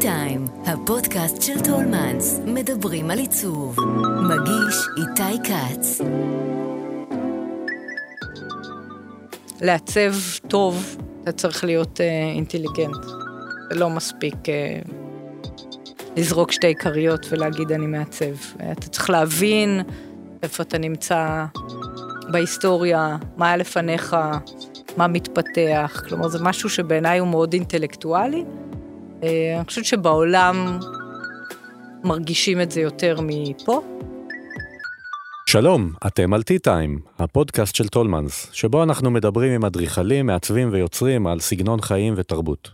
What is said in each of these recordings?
טיים, הפודקאסט של טולמנס, מדברים על עיצוב. מגיש איתי כץ. לעצב טוב, אתה צריך להיות אה, אינטליגנט. זה לא מספיק אה, לזרוק שתי כריות ולהגיד אני מעצב. אתה צריך להבין איפה אתה נמצא בהיסטוריה, מה היה לפניך, מה מתפתח. כלומר, זה משהו שבעיניי הוא מאוד אינטלקטואלי. אה, אני חושבת שבעולם מרגישים את זה יותר מפה. שלום, אתם על T-Time, הפודקאסט של טולמנס, שבו אנחנו מדברים עם אדריכלים, מעצבים ויוצרים על סגנון חיים ותרבות.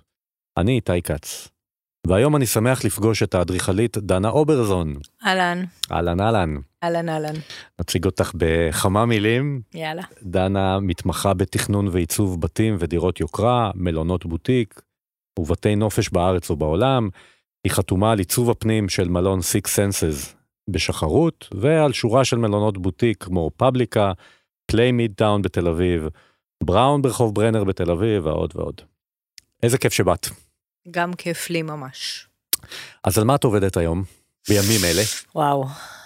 אני איתי כץ. והיום אני שמח לפגוש את האדריכלית דנה אוברזון. אהלן. אהלן אהלן. אהלן אהלן. נציג אותך בכמה מילים. יאללה. דנה מתמחה בתכנון ועיצוב בתים ודירות יוקרה, מלונות בוטיק ובתי נופש בארץ ובעולם. היא חתומה על עיצוב הפנים של מלון Six Senses בשחרות, ועל שורה של מלונות בוטיק כמו פבליקה, קליי מידטאון בתל אביב, בראון ברחוב ברנר בתל אביב ועוד ועוד. איזה כיף שבאת. גם כיף לי ממש. אז על מה את עובדת היום? בימים אלה? וואו.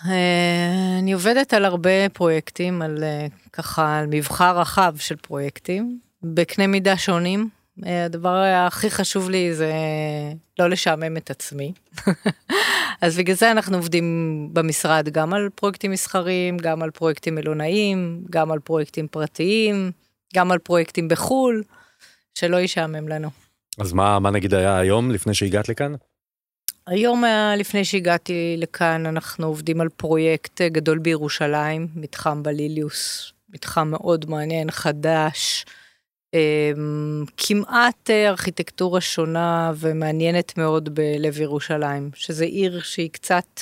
אה, אני עובדת על הרבה פרויקטים, על אה, ככה, על מבחר רחב של פרויקטים, בקנה מידה שונים. הדבר הכי חשוב לי זה לא לשעמם את עצמי. אז בגלל זה אנחנו עובדים במשרד גם על פרויקטים מסחריים, גם על פרויקטים מלונאיים, גם על פרויקטים פרטיים, גם על פרויקטים בחו"ל, שלא ישעמם לנו. אז מה, מה נגיד היה היום לפני שהגעת לכאן? היום אה, לפני שהגעתי לכאן אנחנו עובדים על פרויקט אה, גדול בירושלים, מתחם בליליוס, מתחם מאוד מעניין, חדש, כמעט אה, ארכיטקטורה שונה ומעניינת מאוד בלב ירושלים, שזה עיר שהיא קצת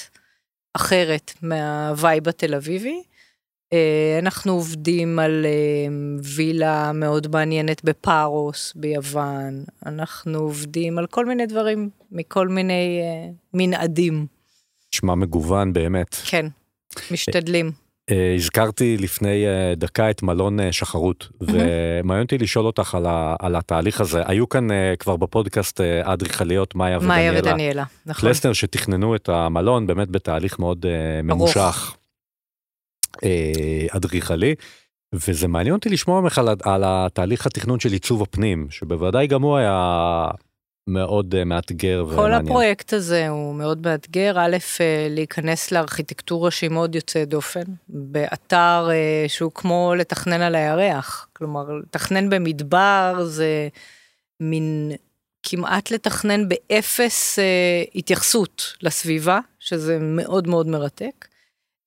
אחרת מהווייב התל אביבי. אה, אנחנו עובדים על אה, וילה מאוד מעניינת בפארוס ביוון, אנחנו עובדים על כל מיני דברים מכל מיני מנעדים. נשמע מגוון באמת. כן, משתדלים. Uh, הזכרתי לפני uh, דקה את מלון uh, שחרות. ומעניין אותי לשאול אותך על, ה, על התהליך הזה היו כאן כבר בפודקאסט אדריכליות מאיה ודניאלה, מאיה ודניאלה נכון. קלסנר שתכננו את המלון באמת בתהליך מאוד ממושך אדריכלי וזה מעניין אותי לשמוע ממך על, על התהליך התכנון של עיצוב הפנים שבוודאי גם הוא היה מאוד uh, מאתגר כל ומעניין. הפרויקט הזה הוא מאוד מאתגר, א', uh, להיכנס לארכיטקטורה שהיא מאוד יוצאת דופן, באתר uh, שהוא כמו לתכנן על הירח, כלומר, לתכנן במדבר זה מין כמעט לתכנן באפס uh, התייחסות לסביבה, שזה מאוד מאוד מרתק,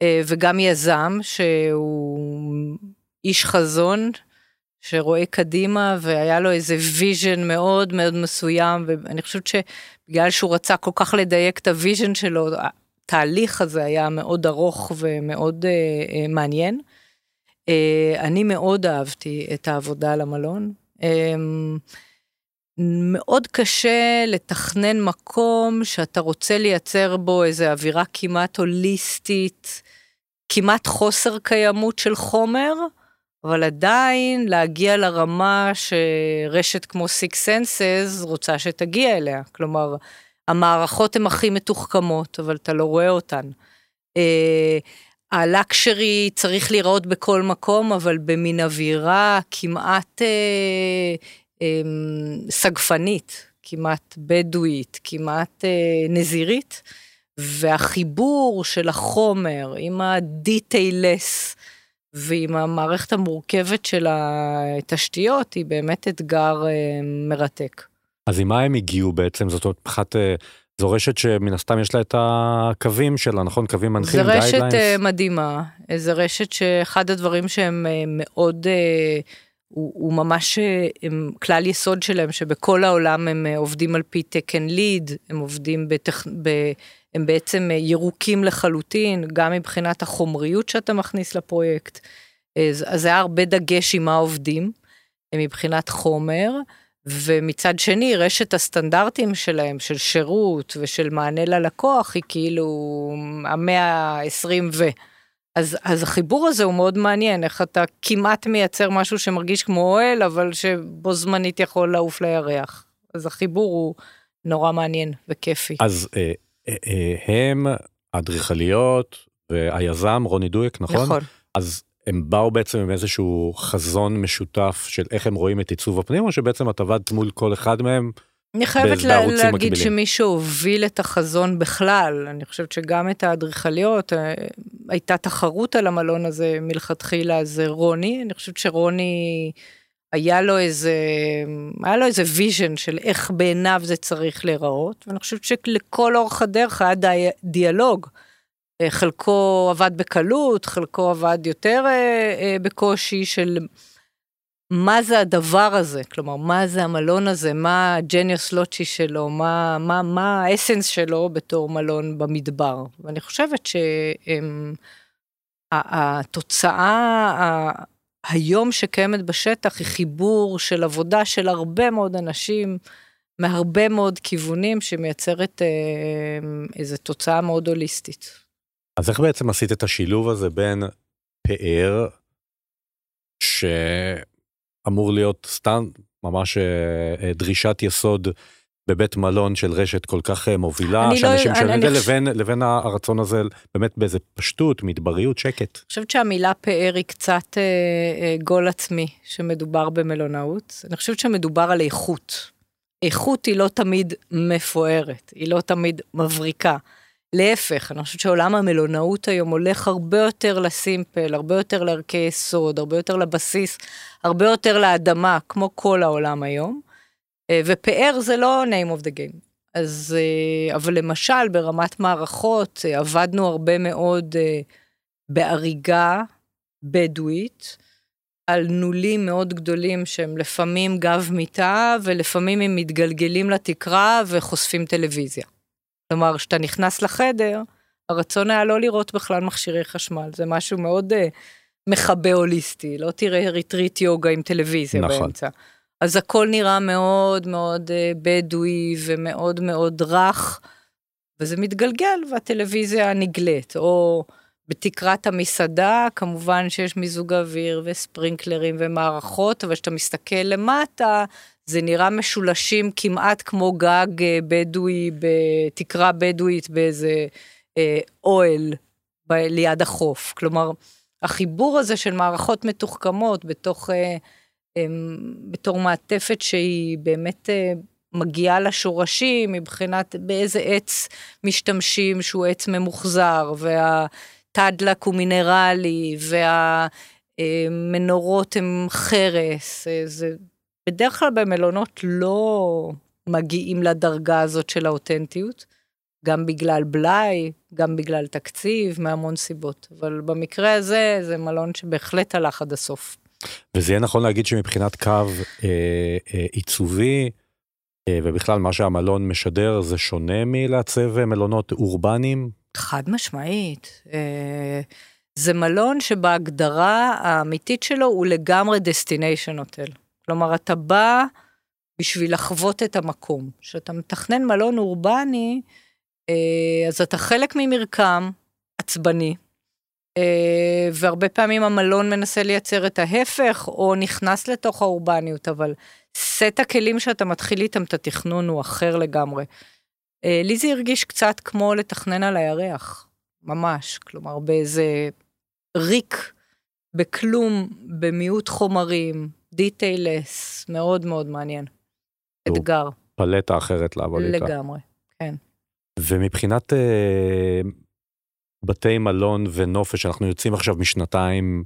uh, וגם יזם שהוא איש חזון, שרואה קדימה והיה לו איזה vision מאוד מאוד מסוים ואני חושבת שבגלל שהוא רצה כל כך לדייק את ה vision שלו התהליך הזה היה מאוד ארוך ומאוד אה, אה, מעניין. אה, אני מאוד אהבתי את העבודה על המלון. אה, מאוד קשה לתכנן מקום שאתה רוצה לייצר בו איזה אווירה כמעט הוליסטית, כמעט חוסר קיימות של חומר, אבל עדיין להגיע לרמה שרשת כמו Six Senses רוצה שתגיע אליה. כלומר, המערכות הן הכי מתוחכמות, אבל אתה לא רואה אותן. אה, הלקשרי צריך להיראות בכל מקום, אבל במין אווירה כמעט אה, אה, סגפנית, כמעט בדואית, כמעט אה, נזירית, והחיבור של החומר עם הדיטיילס, ועם המערכת המורכבת של התשתיות היא באמת אתגר אה, מרתק. אז עם מה הם הגיעו בעצם? זאת אומרת, מבחינת, אה, זו רשת שמן הסתם יש לה את הקווים שלה, נכון? קווים מנחים, guidelines? זו רשת uh, מדהימה, זו רשת שאחד הדברים שהם מאוד, הוא, הוא ממש הם, כלל יסוד שלהם, שבכל העולם הם עובדים על פי תקן LEED, הם עובדים בטכ... ב... הם בעצם ירוקים לחלוטין, גם מבחינת החומריות שאתה מכניס לפרויקט. אז, אז היה הרבה דגש עם מה עובדים, מבחינת חומר, ומצד שני, רשת הסטנדרטים שלהם, של שירות ושל מענה ללקוח, היא כאילו המאה ה-20 ו... אז, אז החיבור הזה הוא מאוד מעניין, איך אתה כמעט מייצר משהו שמרגיש כמו אוהל, אבל שבו זמנית יכול לעוף לירח. אז החיבור הוא נורא מעניין וכיפי. אז אה, אה, אה, הם, האדריכליות והיזם רוני דויק, נכון? נכון. אז הם באו בעצם עם איזשהו חזון משותף של איך הם רואים את עיצוב הפנים, או שבעצם את עבדת מול כל אחד מהם? אני חייבת לה, להגיד מקבילים. שמי שהוביל את החזון בכלל, אני חושבת שגם את האדריכליות, אה, הייתה תחרות על המלון הזה מלכתחילה, זה רוני, אני חושבת שרוני, היה לו איזה, היה לו איזה vision של איך בעיניו זה צריך להיראות, ואני חושבת שלכל אורך הדרך היה די, דיאלוג. אה, חלקו עבד בקלות, חלקו עבד יותר אה, אה, בקושי של מה זה הדבר הזה, כלומר, מה זה המלון הזה, מה ה genius loci שלו, מה, מה, מה ה essence שלו בתור מלון במדבר. ואני חושבת שהתוצאה היום שקיימת בשטח היא חיבור של עבודה של הרבה מאוד אנשים, מהרבה מאוד כיוונים, שמייצרת אה, איזו תוצאה מאוד הוליסטית. אז איך בעצם עשית את השילוב הזה בין פאר, שאמור להיות סתם ממש אה, אה, דרישת יסוד בבית מלון של רשת כל כך אה, מובילה, לא- שאנשים אני- שומעים את זה, לבין, לבין הרצון הזה באמת באיזה פשטות, מדבריות, שקט. אני חושבת שהמילה פאר היא קצת אה, אה, גול עצמי שמדובר במלונאות. אני חושבת שמדובר על איכות. איכות היא לא תמיד מפוארת, היא לא תמיד מבריקה. להפך, אני חושבת שעולם המלונאות היום הולך הרבה יותר לסימפל, הרבה יותר לערכי יסוד, הרבה יותר לבסיס, הרבה יותר לאדמה, כמו כל העולם היום. אה, ופאר זה לא name of the game. אז, אה, אבל למשל, ברמת מערכות, אה, עבדנו הרבה מאוד בהריגה בדואית, על נולים מאוד גדולים שהם לפעמים גב מיטה, ולפעמים הם מתגלגלים לתקרה וחושפים טלוויזיה. כלומר, כשאתה נכנס לחדר, הרצון היה לא לראות בכלל מכשירי חשמל, זה משהו מאוד uh, מכבה הוליסטי, לא תראה ריטריט יוגה עם טלוויזיה נכון. באמצע. אז הכל נראה מאוד מאוד uh, בדואי ומאוד מאוד רך, וזה מתגלגל והטלוויזיה נגלית, או בתקרת המסעדה, כמובן שיש מיזוג אוויר וספרינקלרים ומערכות, אבל כשאתה מסתכל למטה, זה נראה משולשים כמעט כמו גג אה, בדואי, בתקרה בדואית באיזה אה, אוהל ב- ליד החוף. כלומר, החיבור הזה של מערכות מתוחכמות בתוך, אה, אה, בתור מעטפת שהיא באמת אה, מגיעה לשורשים מבחינת באיזה עץ משתמשים שהוא עץ ממוחזר, והתדלק הוא מינרלי, והמנורות הם חרס, אה, זה בדרך כלל במלונות לא מגיעים לדרגה הזאת של האותנטיות, גם בגלל בלאי, גם בגלל תקציב, מהמון סיבות. אבל במקרה הזה, זה מלון שבהחלט הלך עד הסוף. וזה יהיה נכון להגיד שמבחינת קו אה, אה, עיצובי, אה, ובכלל מה שהמלון משדר זה שונה מלעצב מלונות אורבניים. חד משמעית. אה, זה מלון שבהגדרה האמיתית שלו הוא לגמרי destination hotel. כלומר, אתה בא בשביל לחוות את המקום. כשאתה מתכנן מלון אורבני, אה, אז אתה חלק ממרקם אורבני, אה, והרבה פעמים המלון מנסה לייצר את ההפך, או נכנס לתוך האורבניות, אבל סט הכלים שאתה מתחיל איתם את התכנון הוא אחר לגמרי. אה, לי זה הרגיש קצת כמו לתכנן על הירח, ממש, כלומר באיזה ריק, בכלום, במיעוט חומרים, דיטיילס, מאוד מאוד מעניין. אתגר, פלטה אחרת לעבוד איתה. לגמרי, כן. ומבחינת אה, בתי מלון ונופש, אנחנו יוצאים עכשיו משנתיים...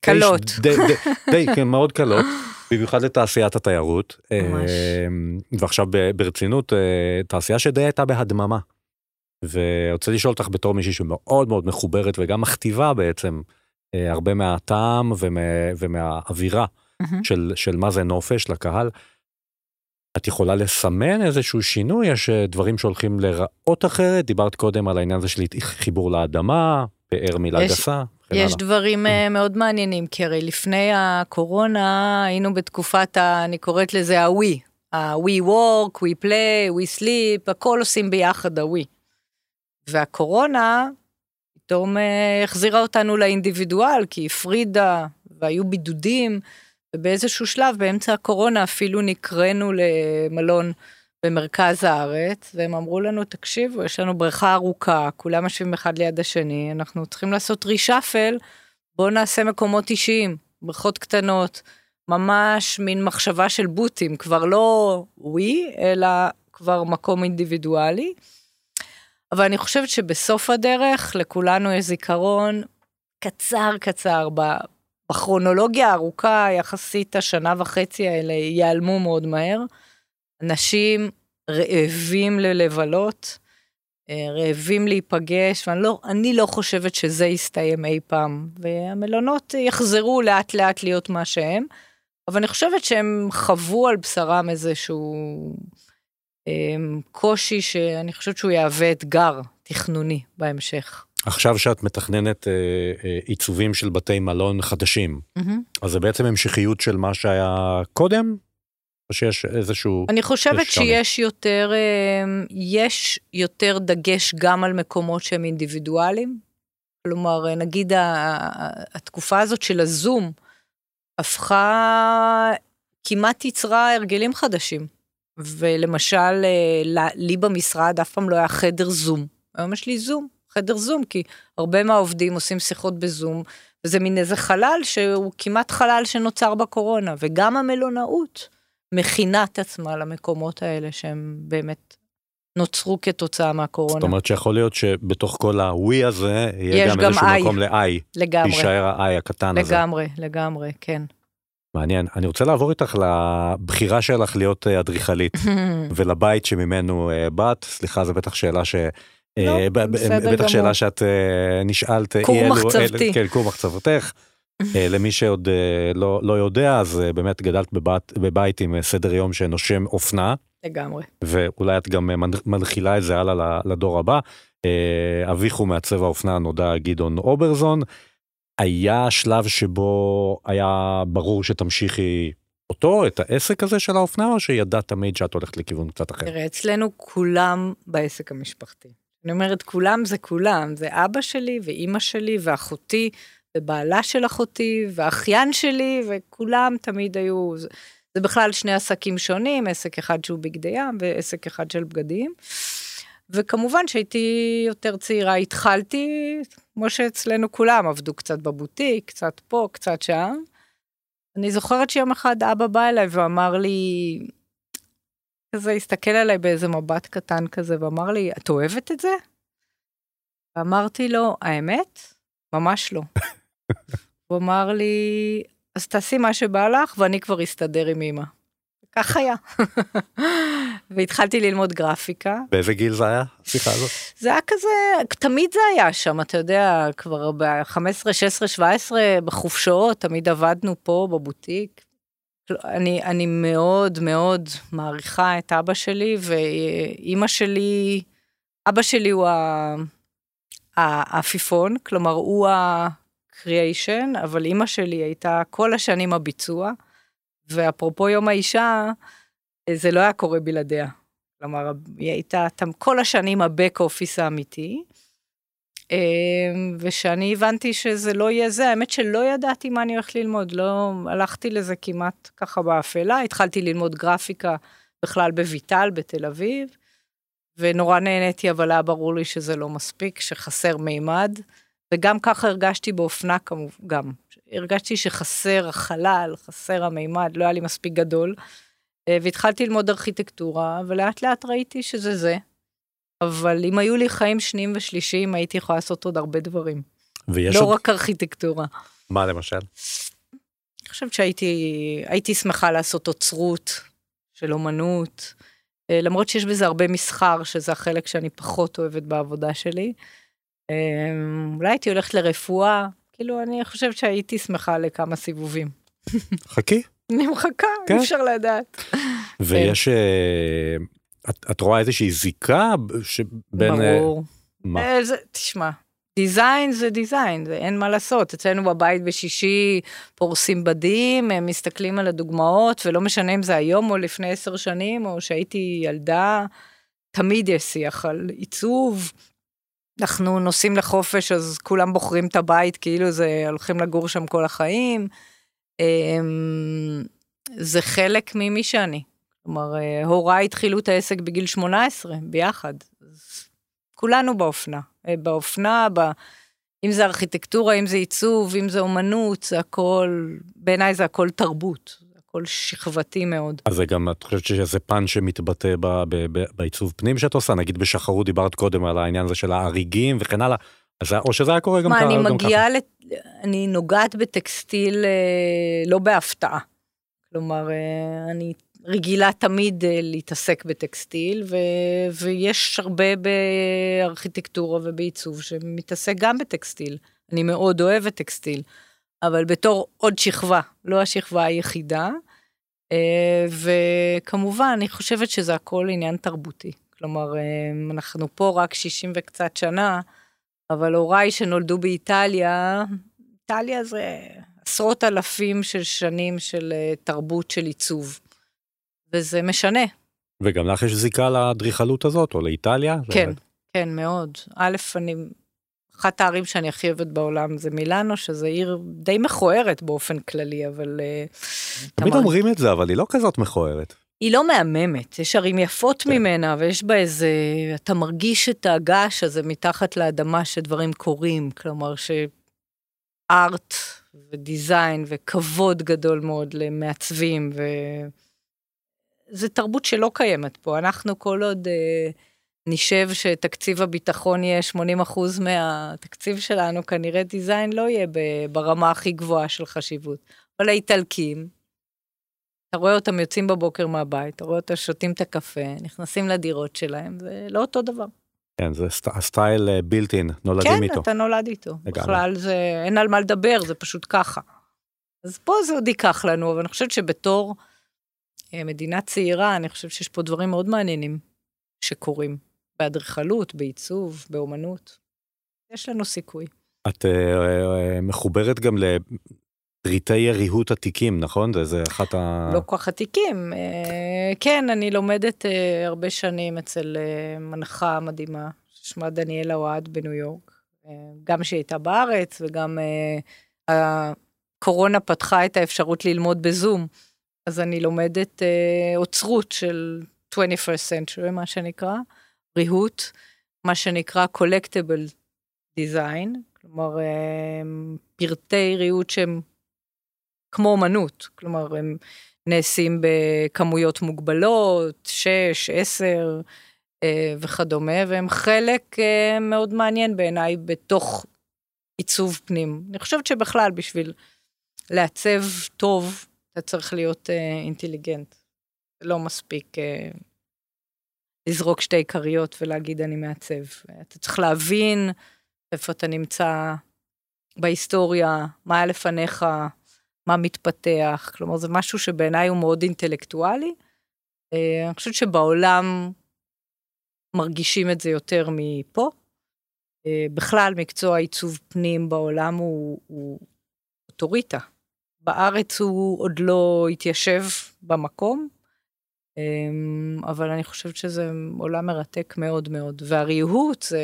קלות. די, די, די, כן, מאוד קלות, במיוחד לתעשיית התיירות. ממש. אה, ועכשיו ברצינות, אה, תעשייה שדי הייתה בהדממה. ורוצה לשאול אותך בתור מישהי שמאוד מאוד מחוברת וגם מכתיבה בעצם אה, הרבה מהטעם ומה, ומהאווירה מהמם. של, של מה זה נופש לקהל. את יכולה לסמן איזשהו שינוי, יש אה, דברים שהולכים להיראות אחרת, דיברת קודם על העניין הזה של חיבור לאדמה, פאר מילה יש- גסה, יש הלאה. דברים אה, מאוד מעניינים, כי הרי לפני הקורונה היינו בתקופת, ה, אני קוראת לזה ה-we, ה-we work, we play, we sleep, הכל עושים ביחד ה-we. והקורונה פתאום אה, החזירה אותנו לאינדיבידואל, כי הפרידה, והיו בידודים, ובאיזשהו שלב באמצע הקורונה אפילו נקראנו למלון במרכז הארץ, והם אמרו לנו, תקשיבו, יש לנו בריכה ארוכה, כולם יושבים אחד ליד השני, אנחנו צריכים לעשות רישאפל, בואו נעשה מקומות אישיים, בריכות קטנות, ממש מין מחשבה של בוטים, כבר לא ווי, אלא כבר מקום אינדיבידואלי. אבל אני חושבת שבסוף הדרך לכולנו יש זיכרון קצר קצר, בכרונולוגיה הארוכה יחסית השנה וחצי האלה ייעלמו מאוד מהר. אנשים רעבים ללבלות, אה, רעבים להיפגש, ואני לא, לא חושבת שזה יסתיים אי פעם. והמלונות יחזרו לאט לאט להיות מה שהם, אבל אני חושבת שהם חוו על בשרם איזשהו אה, קושי שאני חושבת שהוא יהווה אתגר תכנוני בהמשך. עכשיו שאת מתכננת אה, אה, עיצובים של בתי מלון חדשים, mm-hmm. אז זה בעצם המשכיות של מה שהיה קודם? או שיש איזשהו... אני חושבת שיש יותר, אה, יש יותר דגש גם על מקומות שהם אינדיבידואליים. כלומר, נגיד התקופה הזאת של הזום הפכה, כמעט יצרה הרגלים חדשים. ולמשל, אה, לי במשרד אף פעם לא היה חדר זום. היום יש לי זום. חדר זום, כי הרבה מהעובדים עושים שיחות בזום, וזה מין איזה חלל שהוא כמעט חלל שנוצר בקורונה, וגם המלונאות מכינה את עצמה למקומות האלה שהם באמת נוצרו כתוצאה מהקורונה. זאת אומרת שיכול להיות שבתוך כל הווי הזה, יהיה גם, גם איזשהו I. מקום ל-I. לגמרי. יישאר ה-I הקטן לגמרי, הזה. לגמרי, לגמרי, כן. מעניין. אני רוצה לעבור איתך לבחירה שלך להיות אה, אדריכלית, ולבית שממנו אה, באת. סליחה, זו בטח שאלה ש... לא, אה, בטח שאלה שאת אה, נשאלת, כור מחצבתי, כן, כור מחצבתך. אה, למי שעוד לא, לא יודע אז באמת גדלת בבית, בבית עם סדר יום שנושם אופנה. לגמרי. ואולי את גם מנחילה את זה הלאה לדור הבא. אביך הוא מעצב האופנה הנודע גדעון אוברזון. היה שלב שבו היה ברור שתמשיכי אותו, את העסק הזה של האופנה, או שידעת תמיד שאת הולכת לכיוון קצת אחר? תראה, אצלנו כולם בעסק המשפחתי. אני אומרת, כולם זה כולם, זה אבא שלי ואימא שלי ואחותי ובעלה של אחותי ואחיין שלי, וכולם תמיד היו, זה, זה בכלל שני עסקים שונים, עסק אחד שהוא בגדי ים ועסק אחד של בגדים. וכמובן שהייתי יותר צעירה, התחלתי, כמו שאצלנו כולם, עבדו קצת בבוטיק, קצת פה, קצת שם. אני זוכרת שיום אחד אבא בא אליי ואמר לי, כזה הסתכל עליי באיזה מבט קטן כזה ואמר לי, את אוהבת את זה? ואמרתי לו, האמת? ממש לא. הוא אמר לי, אז תעשי מה שבא לך ואני כבר אסתדר עם אמא. כך היה. והתחלתי ללמוד גרפיקה. באיזה גיל זה היה, השיחה הזאת? זה היה כזה, תמיד זה היה שם, אתה יודע, כבר ב-15, 16, 17, בחופשות, תמיד עבדנו פה בבוטיק. אני, אני מאוד מאוד מעריכה את אבא שלי, ואימא שלי, אבא שלי הוא העפיפון, כלומר הוא ה-creation, אבל אימא שלי הייתה כל השנים הביצוע, ואפרופו יום האישה, זה לא היה קורה בלעדיה. כלומר, היא הייתה כל השנים הבק אופיס האמיתי. אמ, ושאני הבנתי שזה לא יהיה זה, האמת שלא ידעתי מה אני הולכת ללמוד, לא הלכתי לזה כמעט ככה באפלה, התחלתי ללמוד גרפיקה בכלל בויטל בתל אביב, ונורא נהניתי, אבל היה ברור לי שזה לא מספיק, שחסר מימד, וגם ככה הרגשתי באופנה כמובן, הרגשתי שחסר החלל, חסר המימד, לא היה לי מספיק גדול, אה, והתחלתי ללמוד ארכיטקטורה, ולאט לאט ראיתי שזה זה. אבל אם היו לי חיים שניים ושלישיים, הייתי יכולה לעשות עוד הרבה דברים. ויש לא עוד... רק ארכיטקטורה. מה למשל? אני חושבת שהייתי שמחה לעשות אוצרות של אומנות, אה, למרות שיש בזה הרבה מסחר, שזה החלק שאני פחות אוהבת בעבודה שלי. אה, אולי הייתי הולכת לרפואה, כאילו, אני חושבת שהייתי שמחה לכמה סיבובים. חכי. אני מחכה, כן? אי אפשר לדעת. ויש אה, את, את רואה איזושהי זיקה שבין... אה, ברור. מה? אה, זה, תשמע, דיזיין זה דיזיין, זה אין מה לעשות. אצלנו בבית בשישי פורסים בדים, הם מסתכלים על הדוגמאות, ולא משנה אם זה היום או לפני עשר שנים, או שהייתי ילדה, תמיד יש שיח על עיצוב. אנחנו נוסעים לחופש, אז כולם בוחרים את הבית, כאילו זה הולכים לגור שם כל החיים. אמ, זה חלק ממי שאני. כלומר, אה, הוריי התחילו את העסק בגיל 18, ביחד. כולנו באופנה. אה, באופנה, ב... אם זה ארכיטקטורה, אם זה עיצוב, אם זה אומנות, זה הכל, בעיניי זה הכל תרבות. זה הכל שכבתי מאוד. אז זה גם, את חושבת שזה פן שמתבטא ב, ב, ב, בעיצוב פנים שאת עושה? נגיד בשחרות דיברת קודם על העניין הזה של האריגים וכן הלאה. אז, או שזה היה קורה גם, מה, ככה, אני גם מגיעה, לת... אני נוגעת בטקסטיל אה, לא בהפתעה. כלומר, אה, אני רגילה תמיד אה, להתעסק בטקסטיל, ו... ויש הרבה בארכיטקטורה ובעיצוב שמתעסק גם בטקסטיל. אני מאוד אוהבת טקסטיל, אבל בתור עוד שכבה, לא השכבה היחידה. אה, וכמובן, אני חושבת שזה הכל עניין תרבותי. כלומר, אה, אנחנו פה רק 60 וקצת שנה, אבל הוריי שנולדו באיטליה, איטליה זה עשרות אלפים של שנים של תרבות של עיצוב. וזה משנה. וגם לך יש זיקה לאדריכלות הזאת, או לאיטליה? כן, כן, מאוד. א', אני, אחת הערים שאני הכי אוהבת בעולם זה מילאנו, שזה עיר די מכוערת באופן כללי, אבל... אה, תמיד אתה מרג- אומרים את זה, אבל היא לא כזאת מכוערת. היא לא מהממת, יש ערים יפות כן. ממנה, ויש בה איזה, אתה מרגיש את הגעש הזה מתחת לאדמה שדברים קורים, כלומר שארט ודיזיין וכבוד גדול מאוד למעצבים, וזה תרבות שלא קיימת פה. אנחנו כל עוד אה, נשב שתקציב הביטחון יהיה 80% מהתקציב שלנו, כנראה דיזיין לא יהיה ברמה הכי גבוהה של חשיבות. אבל האיטלקים, אתה רואה אותם יוצאים בבוקר מהבית, אתה רואה אותם שותים את הקפה, נכנסים לדירות שלהם, זה לא אותו דבר. כן, זה סט- הסטייל בילטין, נולדים כן, איתו. אתה נולד איתו. לגמרי. בכלל זה, אין על מה לדבר, זה פשוט ככה. אז פה זה עוד ייקח לנו, אבל אני חושבת שבתור אה, מדינה צעירה, אני חושבת שיש פה דברים מאוד מעניינים שקורים. באדריכלות, בעיצוב, באומנות. יש לנו סיכוי. את אה, אה, מחוברת גם לפריטי ריהוט עתיקים, נכון? זה, זה אחת ה... לא כל כך עתיקים. אה, כן, אני לומדת אה, הרבה שנים אצל אה, מנחה מדהימה, ששמה דניאלה אוהד בניו יורק. אה, גם שהיא הייתה בארץ וגם אה, הקורונה פתחה את האפשרות ללמוד בזום. אז אני לומדת אה, אוצרות של 21st century, מה שנקרא, ריהוט, מה שנקרא collectible design, כלומר אה, פרטי ריהוט שהם כמו אומנות, כלומר הם נעשים בכמויות מוגבלות, 6, 10 אה, וכדומה, והם חלק אה, מאוד מעניין בעיניי בתוך עיצוב פנים. אני חושבת שבכלל בשביל לעצב טוב, אתה צריך להיות אה, אינטליגנט. לא מספיק אה, לזרוק שתי כריות ולהגיד אני מעצב. אתה צריך להבין איפה אתה נמצא בהיסטוריה, מה היה לפניך, מה מתפתח, כלומר זה משהו שבעיניי הוא מאוד אינטלקטואלי. אה, אני חושבת שבעולם מרגישים את זה יותר מפה. אה, בכלל, מקצוע עיצוב פנים בעולם הוא, הוא. בארץ הוא עוד לא התיישב במקום, אה, אבל אני חושבת שזה עולם מרתק מאוד מאוד. והריהוט זה...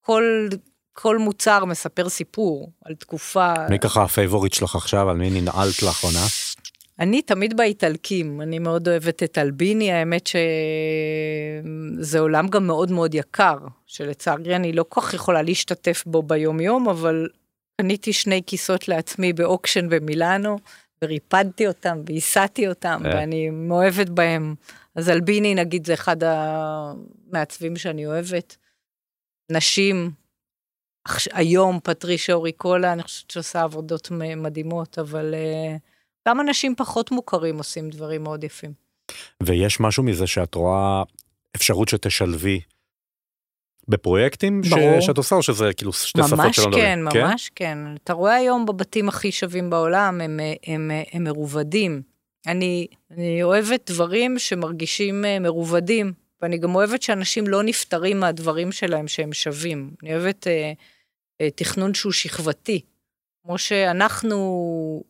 כל, כל מוצר מספר סיפור על תקופה. מי ככה ה favorite שלך עכשיו, על מי ננעלת לאחרונה? אני תמיד באיטלקים, אני מאוד אוהבת את אלביני, האמת שזה עולם גם מאוד מאוד יקר, שלצערי אני לא כל כך יכולה להשתתף בו ביום יום, אבל קניתי שני כיסות לעצמי ב auction במילאנו, וריפדתי אותם והסעתי אותם, אה. ואני מאוהבת בהם. אז אלביני נגיד זה אחד המעצבים שאני אוהבת. נשים, היום פטרישה אוריקולה, אני חושבת שעושה עבודות מדהימות, אבל אה, גם אנשים פחות מוכרים עושים דברים מאוד יפים. ויש משהו מזה שאת רואה אפשרות שתשלבי בפרויקטים ש... שאת עושה, או שזה כאילו שתי שפות ממש שלא כן, מדברים? ממש כן. אתה רואה היום בבתים הכי שווים בעולם, הם, הם, הם, הם מרובדים. אני, אני אוהבת דברים שמרגישים אה, מרובדים, ואני גם אוהבת שאנשים לא נפטרים מהדברים שלהם שהם שווים. אני אוהבת אה, אה, תכנון שהוא שכבתי, כמו שאנחנו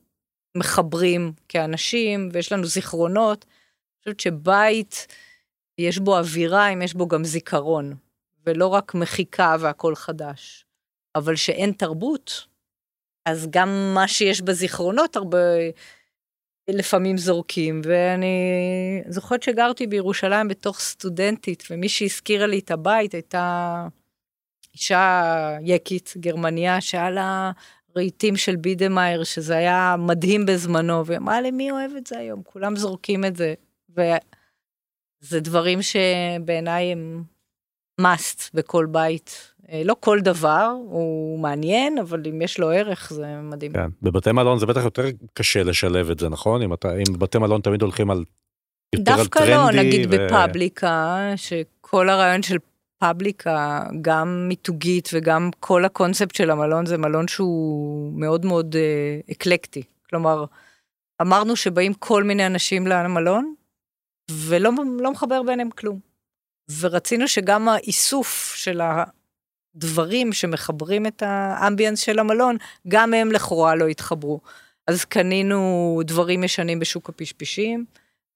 מחברים כאנשים, ויש לנו זיכרונות. אני חושבת שבית, יש בו אווירה, אם יש בו גם זיכרון, ולא רק מחיקה והכל חדש. אבל שאין תרבות, אז גם מה שיש בזיכרונות הרבה לפעמים זורקים, ואני זוכרת שגרתי בירושלים בתוך סטודנטית, ומי שהזכירה לי את הבית הייתה אישה יקית, גרמניה, שהיה לה רהיטים של בידמאייר, שזה היה מדהים בזמנו, והיא אמרה לי, מי אוהב את זה היום? כולם זורקים את זה. וזה דברים שבעיניי הם must בכל בית. אה, לא כל דבר הוא מעניין, אבל אם יש לו ערך זה מדהים. כן. בבתי מלון זה בטח יותר קשה לשלב את זה, נכון? אם, אתה, אם בתי מלון תמיד הולכים על יותר על טרנדי. דווקא לא, נגיד ו... בפאבליקה, שכל הרעיון של פאבליקה, גם מיתוגית וגם כל הקונספט של המלון, זה מלון שהוא מאוד מאוד אה, אקלקטי. כלומר, אמרנו שבאים כל מיני אנשים למלון, ולא לא מחבר ביניהם כלום. ורצינו שגם האיסוף של הדברים שמחברים את האמביאנס של המלון, גם הם לכאורה לא התחברו. אז קנינו דברים ישנים בשוק הפשפשים,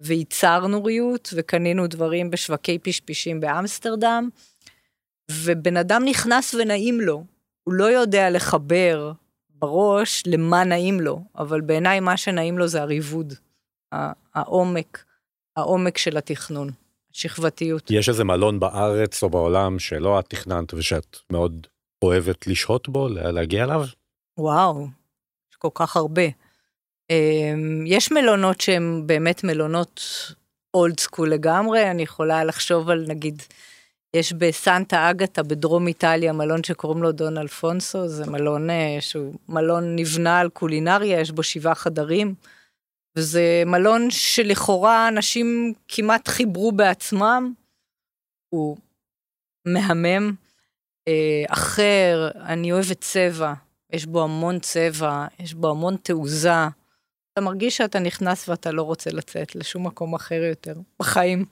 וייצרנו ריהוט, וקנינו דברים בשווקי פשפשים באמסטרדם, ובן אדם נכנס ונעים לו, הוא לא יודע לחבר בראש למה נעים לו, אבל בעיניי מה שנעים לו זה הריבוד, העומק, העומק של התכנון, שכבתיות. יש איזה מלון בארץ או בעולם שלא את תכננת ושאת מאוד אוהבת לשהות בו, להגיע אליו? וואו, יש כל כך הרבה. אמ, יש מלונות שהם באמת מלונות אולד סקול לגמרי, אני יכולה לחשוב על נגיד, יש בסנטה אגתה בדרום איטליה מלון שקוראים לו דון אלפונסו, זה מלון אה, שהוא מלון נבנה על קולינריה, יש בו שבעה חדרים. וזה מלון שלכאורה אנשים כמעט חיברו בעצמם. הוא מהמם, אה, אחר, אני אוהבת צבע, יש בו המון צבע, יש בו המון תעוזה. אתה מרגיש שאתה נכנס ואתה לא רוצה לצאת לשום מקום אחר יותר, בחיים.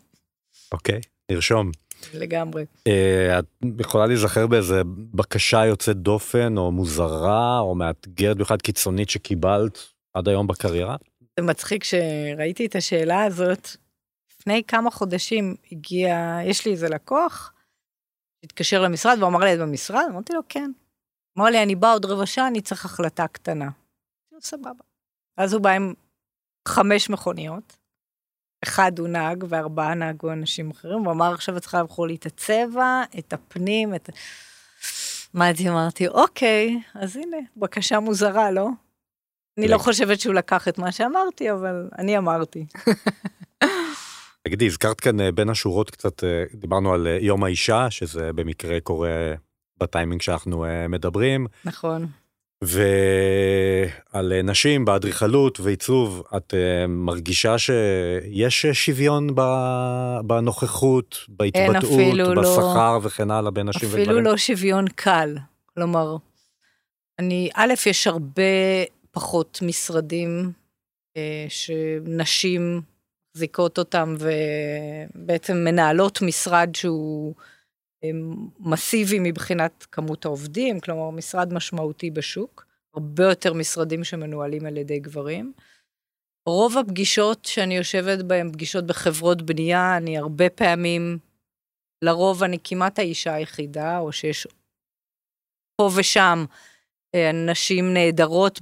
אוקיי, okay, נרשום. לגמרי. Uh, את יכולה להיזכר באיזה בקשה יוצאת דופן או מוזרה או מאתגרת בכלל קיצונית שקיבלת עד היום בקריירה? זה מצחיק שראיתי את השאלה הזאת. לפני כמה חודשים הגיע, יש לי איזה לקוח, התקשר למשרד והוא אמר לי, את במשרד? אמרתי לו, כן. אמר לי, אני בא עוד רבע שעה, אני צריך החלטה קטנה. סבבה. אז הוא בא עם חמש מכוניות, אחד הוא נהג וארבעה נהגו אנשים אחרים, הוא אמר, עכשיו את צריכה לבחור לי את הצבע, את הפנים, את... מה אמרתי, אוקיי, אז הנה, בקשה מוזרה, לא? אני לא חושבת שהוא לקח את מה שאמרתי, אבל אני אמרתי. תגידי, הזכרת כאן אה, בין השורות קצת, אה, דיברנו על אה, יום האישה, שזה במקרה קורה בטיימינג שאנחנו מדברים. נכון. ועל נשים באדריכלות ועיצוב, את מרגישה שיש שוויון בנוכחות, בהתבטאות, לא. בשכר לא, וכן הלאה בין נשים וגברים? אפילו לא שוויון קל. כלומר, אני, א', יש הרבה פחות משרדים אה, שנשים מחזיקות אותם ובעצם מנהלות משרד שהוא אה, מסיבי מבחינת כמות העובדים, כלומר משרד משמעותי בשוק, הרבה יותר משרדים שמנוהלים על ידי גברים. רוב הפגישות שאני יושבת בהן, פגישות בחברות בנייה, אני הרבה פעמים, לרוב אני כמעט האישה היחידה, או שיש פה ושם נשים נהדרות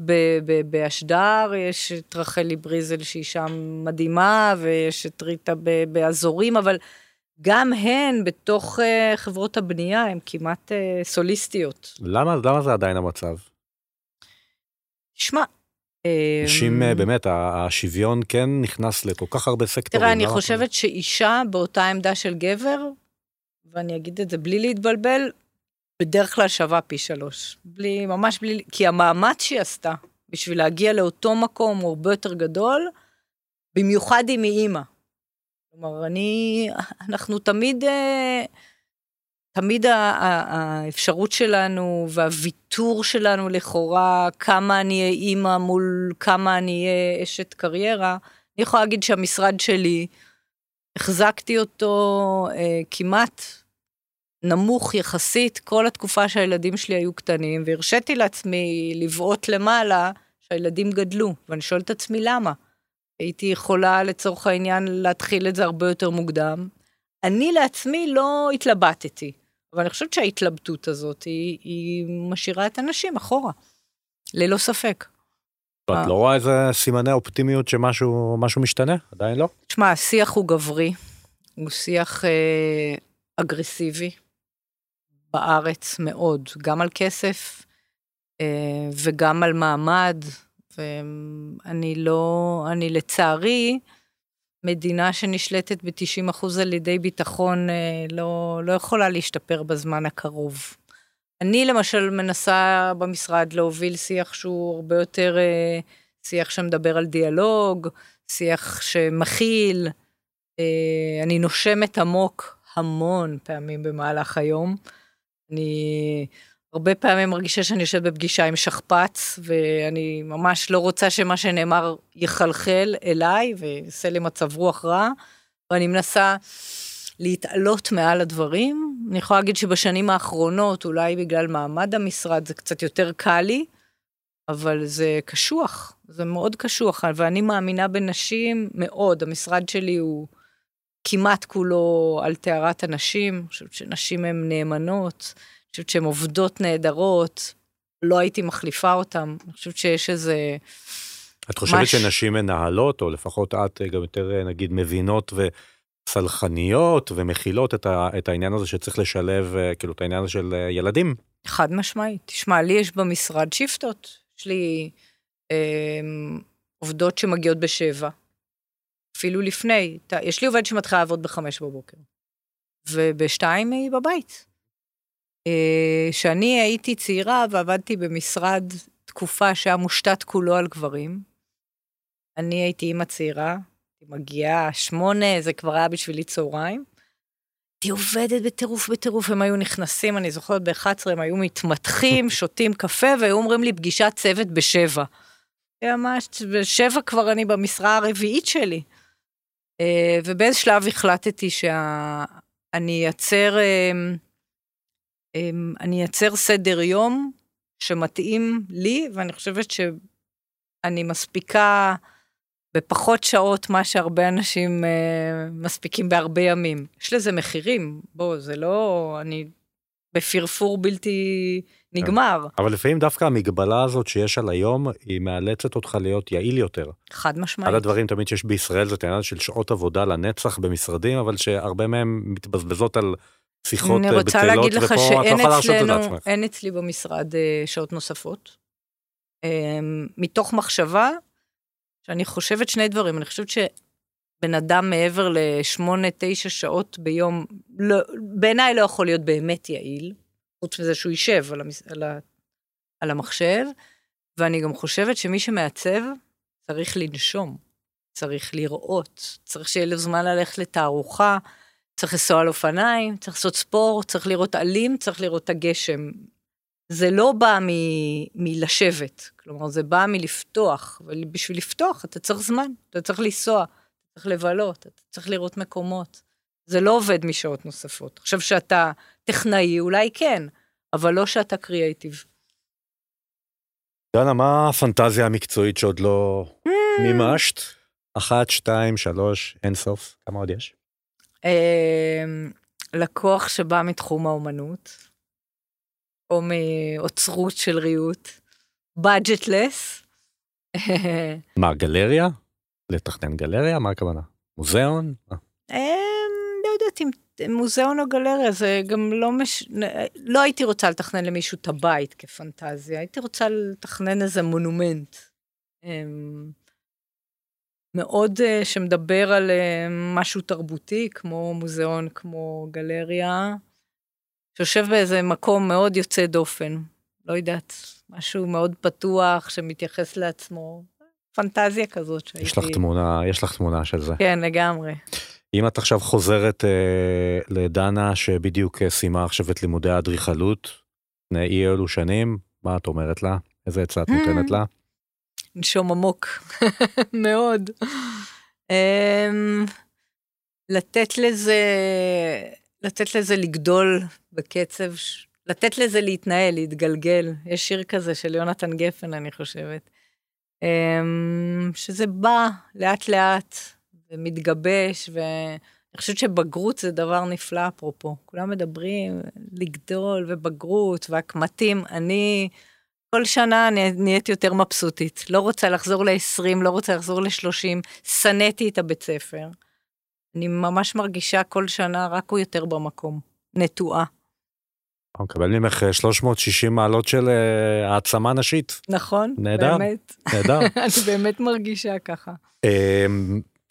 באשדר, יש את רחלי בריזל שהיא שם מדהימה, ויש את ריטה באזורים, אבל גם הן בתוך אה, חברות הבנייה הן כמעט אה, סוליסטיות. למה, למה זה עדיין המצב? שמע, נשים באמת, השוויון כן נכנס לכל כך הרבה סקטורים. תראה, אני חושבת שאישה באותה עמדה של גבר, ואני אגיד את זה בלי להתבלבל, בדרך כלל שווה פי שלוש. בלי, ממש בלי, כי המאמץ שהיא עשתה בשביל להגיע לאותו מקום הוא הרבה יותר גדול, במיוחד אם היא אימא. כלומר, אני, אנחנו תמיד, אה, תמיד האפשרות שלנו והוויתור שלנו לכאורה, כמה אני אהיה אימא מול כמה אני אהיה אשת קריירה, אני יכולה להגיד שהמשרד שלי, החזקתי אותו אה, כמעט נמוך יחסית כל התקופה שהילדים שלי היו קטנים, והרשיתי לעצמי לבעוט למעלה שהילדים גדלו, ואני שואלת את עצמי למה. הייתי יכולה לצורך העניין להתחיל את זה הרבה יותר מוקדם. אני לעצמי לא התלבטתי, אבל אני חושבת שההתלבטות הזאת היא, היא משאירה את הנשים אחורה, ללא ספק. את אה. לא רואה איזה סימני אופטימיות שמשהו משהו משתנה? עדיין לא? תשמע, השיח הוא גברי, הוא שיח אה, אגרסיבי בארץ מאוד, גם על כסף אה, וגם על מעמד, ואני לא, אני לצערי, מדינה שנשלטת ב-90% על ידי ביטחון אה, לא, לא יכולה להשתפר בזמן הקרוב. אני למשל מנסה במשרד להוביל שיח שהוא הרבה יותר אה, שיח שמדבר על דיאלוג, שיח שמכיל. אני נושמת עמוק המון פעמים במהלך היום. אני הרבה פעמים מרגישה שאני יושבת בפגישה עם שכפ"ץ, ואני ממש לא רוצה שמה שנאמר יחלחל אליי ויעשה לי מצב רוח רע, ואני מנסה להתעלות מעל הדברים. אני יכולה להגיד שבשנים האחרונות, אולי בגלל מעמד המשרד, זה קצת יותר קל לי, אבל זה קשוח, זה מאוד קשוח, ואני מאמינה בנשים מאוד. המשרד שלי הוא כמעט כולו על טהרת הנשים, אני חושבת שנשים הן נאמנות, אני חושבת שהן עובדות נהדרות, לא הייתי מחליפה אותן, אני חושבת שיש איזה... את חושבת מש- שנשים מנהלות, או לפחות את אה, גם יותר אה, נגיד מבינות וסלחניות ומכילות את, ה, את העניין הזה שצריך לשלב, אה, כאילו את העניין הזה של ילדים? חד משמעית. תשמע, לי יש במשרד שיפטות. יש לי אה, עובדות שמגיעות בשבע, אפילו לפני. יש לי עובד שמתחילה לעבוד בחמש בבוקר, ובשתיים היא בבית. כשאני הייתי צעירה ועבדתי במשרד תקופה שהיה מושתת כולו על גברים, אני הייתי אימא צעירה, מגיעה שמונה, זה כבר היה בשבילי צהריים. הייתי עובדת בטירוף בטירוף, הם היו נכנסים, אני זוכרת ב-11, הם היו מתמתחים, שותים קפה, והיו אומרים לי פגישת צוות בשבע. ממש, בשבע כבר אני במשרה הרביעית שלי. אה, ובאיזה שלב החלטתי שאני אייצר, אה, אה, אני אייצר סדר יום שמתאים לי, ואני חושבת שאני מספיקה בפחות שעות מה שהרבה אנשים אה, מספיקים בהרבה ימים. יש לזה מחירים, בוא, זה לא... אני בפרפור בלתי נגמר. אבל לפעמים דווקא המגבלה הזאת שיש על היום, היא מאלצת אותך להיות יעיל יותר. חד משמעית. אחד הדברים תמיד שיש בישראל זה את העניין של שעות עבודה לנצח במשרדים, אבל שהרבה מהם מתבזבזות על שיחות אני אה, רוצה בטלות, להגיד לך ופה את לא שאין אצלנו. אין אצלי במשרד אה, שעות נוספות. אה, מתוך מחשבה שאני חושבת שני דברים, אני חושבת שבן אדם מעבר לשמונה, תשע שעות ביום, לא, בעיניי לא יכול להיות באמת יעיל, חוץ מזה שהוא יישב על, המס, על, ה, על המחשב, ואני גם חושבת שמי שמעצב צריך לנשום, צריך לראות, צריך שיהיה לו זמן ללכת לתערוכה, צריך לנסוע על אופניים, צריך לעשות ספורט, צריך לראות עלים, צריך לראות את הגשם. זה לא בא מ- מלשבת, כלומר זה בא מלפתוח, ובשביל לפתוח אתה צריך זמן, אתה צריך לנסוע, צריך לבלות, אתה צריך לראות מקומות. זה לא עובד משעות נוספות. עכשיו שאתה טכנאי, אולי כן, אבל לא שאתה קריאייטיב. דנה, מה הפנטזיה המקצועית שעוד לא Mm. מימשת? אחת, שתיים, שלוש, אין סוף, כמה עוד יש? אמ, לקוח שבא מתחום האומנות, או מאוצרות של ריהוט, budgetless. מה, גלריה? לתכנן גלריה? מה הכוונה? מוזיאון? מה? אמ, לא יודעת אם מוזיאון או גלריה, זה גם לא מש... לא הייתי רוצה לתכנן למישהו את הבית כפנטזיה, הייתי רוצה לתכנן איזה מונומנט. אמ, מאוד אה, שמדבר על אה, משהו תרבותי, כמו מוזיאון, כמו גלריה, שיושב באיזה מקום מאוד יוצא דופן. לא יודעת, משהו מאוד פתוח, שמתייחס לעצמו. פנטזיה כזאת שהייתי... יש לך תמונה, יש לך תמונה של זה. כן, לגמרי. אם את עכשיו חוזרת אה, לדנה שבדיוק אה, סיימה עכשיו את לימודי האדריכלות, לפני אי אלו שנים, מה את אומרת לה? איזה עצה את נותנת לה? נשום עמוק, מאוד. אמ, לתת לזה, לתת לזה לגדול בקצב, לתת לזה להתנהל, להתגלגל. יש שיר כזה של יונתן גפן, אני חושבת. אמ, שזה בא לאט לאט ומתגבש, ואני חושבת שבגרות זה דבר נפלא, אפרופו. כולם מדברים לגדול ובגרות והקמטים. אני כל שנה נהיית יותר מבסוטית. לא רוצה לחזור ל-20, לא רוצה לחזור ל-30, שנאתי את הבית ספר. אני ממש מרגישה כל שנה רק הוא יותר במקום, נטועה. הוא מקבל ממך 360 אה, מעלות של uh, העצמה נשית. נכון, נהדר, באמת. נהדר. אני באמת מרגישה ככה. Um,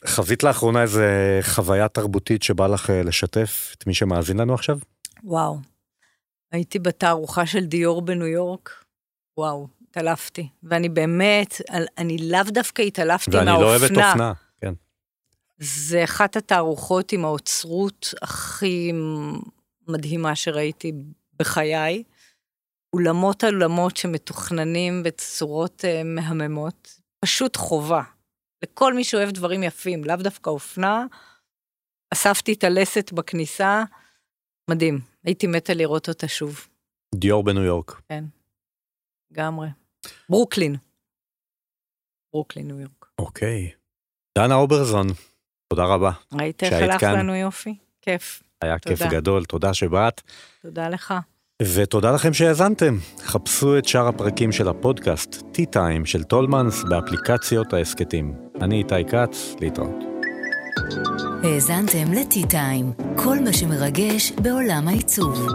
חווית לאחרונה איזה חוויה תרבותית שבא לך uh, לשתף את מי שמאזין לנו עכשיו? וואו. הייתי בתערוכה של דיור בניו יורק, וואו, התעלפתי. ואני באמת, אני לאו דווקא התעלפתי מהאופנה. ואני לא אוהבת אופנה, כן. זה אחת התערוכות עם האוצרות הכי מדהימה שראיתי בחיי. אולמות על אולמות שמתוכננים בצורות uh, מהממות, פשוט חובה. לכל מי שאוהב דברים יפים, לאו דווקא אופנה. אספתי את הלסת בכניסה, מדהים, הייתי מתה לראות אותה שוב. Dior בניו יורק. כן, לגמרי. ברוקלין. ברוקלין, ניו יורק. אוקיי. דנה אוברזון, תודה רבה. ראית איך הלך לנו יופי? כיף. היה תודה. כיף גדול, תודה שבאת. תודה לך. ותודה לכם שהאזנתם. חפשו את שאר הפרקים של הפודקאסט, T-Time של טולמנס, באפליקציות ההסכתים. אני איתי כץ, להתראות. האזנתם ל-T-Time, כל מה שמרגש בעולם העיצוב.